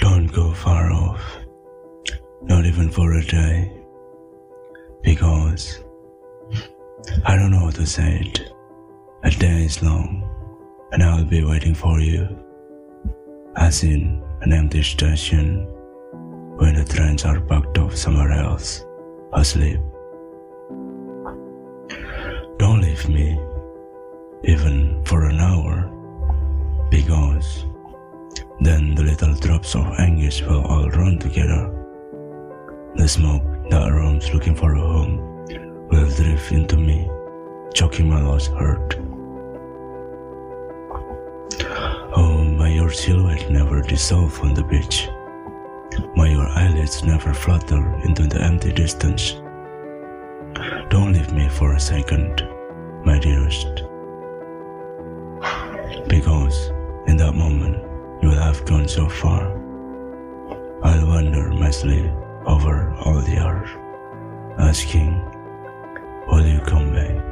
Don't go far off, not even for a day, because I don't know how to say it. A day is long, and I'll be waiting for you, as in an empty station when the trains are packed off somewhere else, asleep. Don't leave me, even for an hour, because then the little drops of anguish will all run together. The smoke that roams looking for a home will drift into me, choking my lost heart. Oh, may your silhouette never dissolve on the beach. May your eyelids never flutter into the empty distance. Don't leave me for a second, my dearest. Because in that moment you have gone so far. I'll wander madly over all the earth, asking, Will you come back?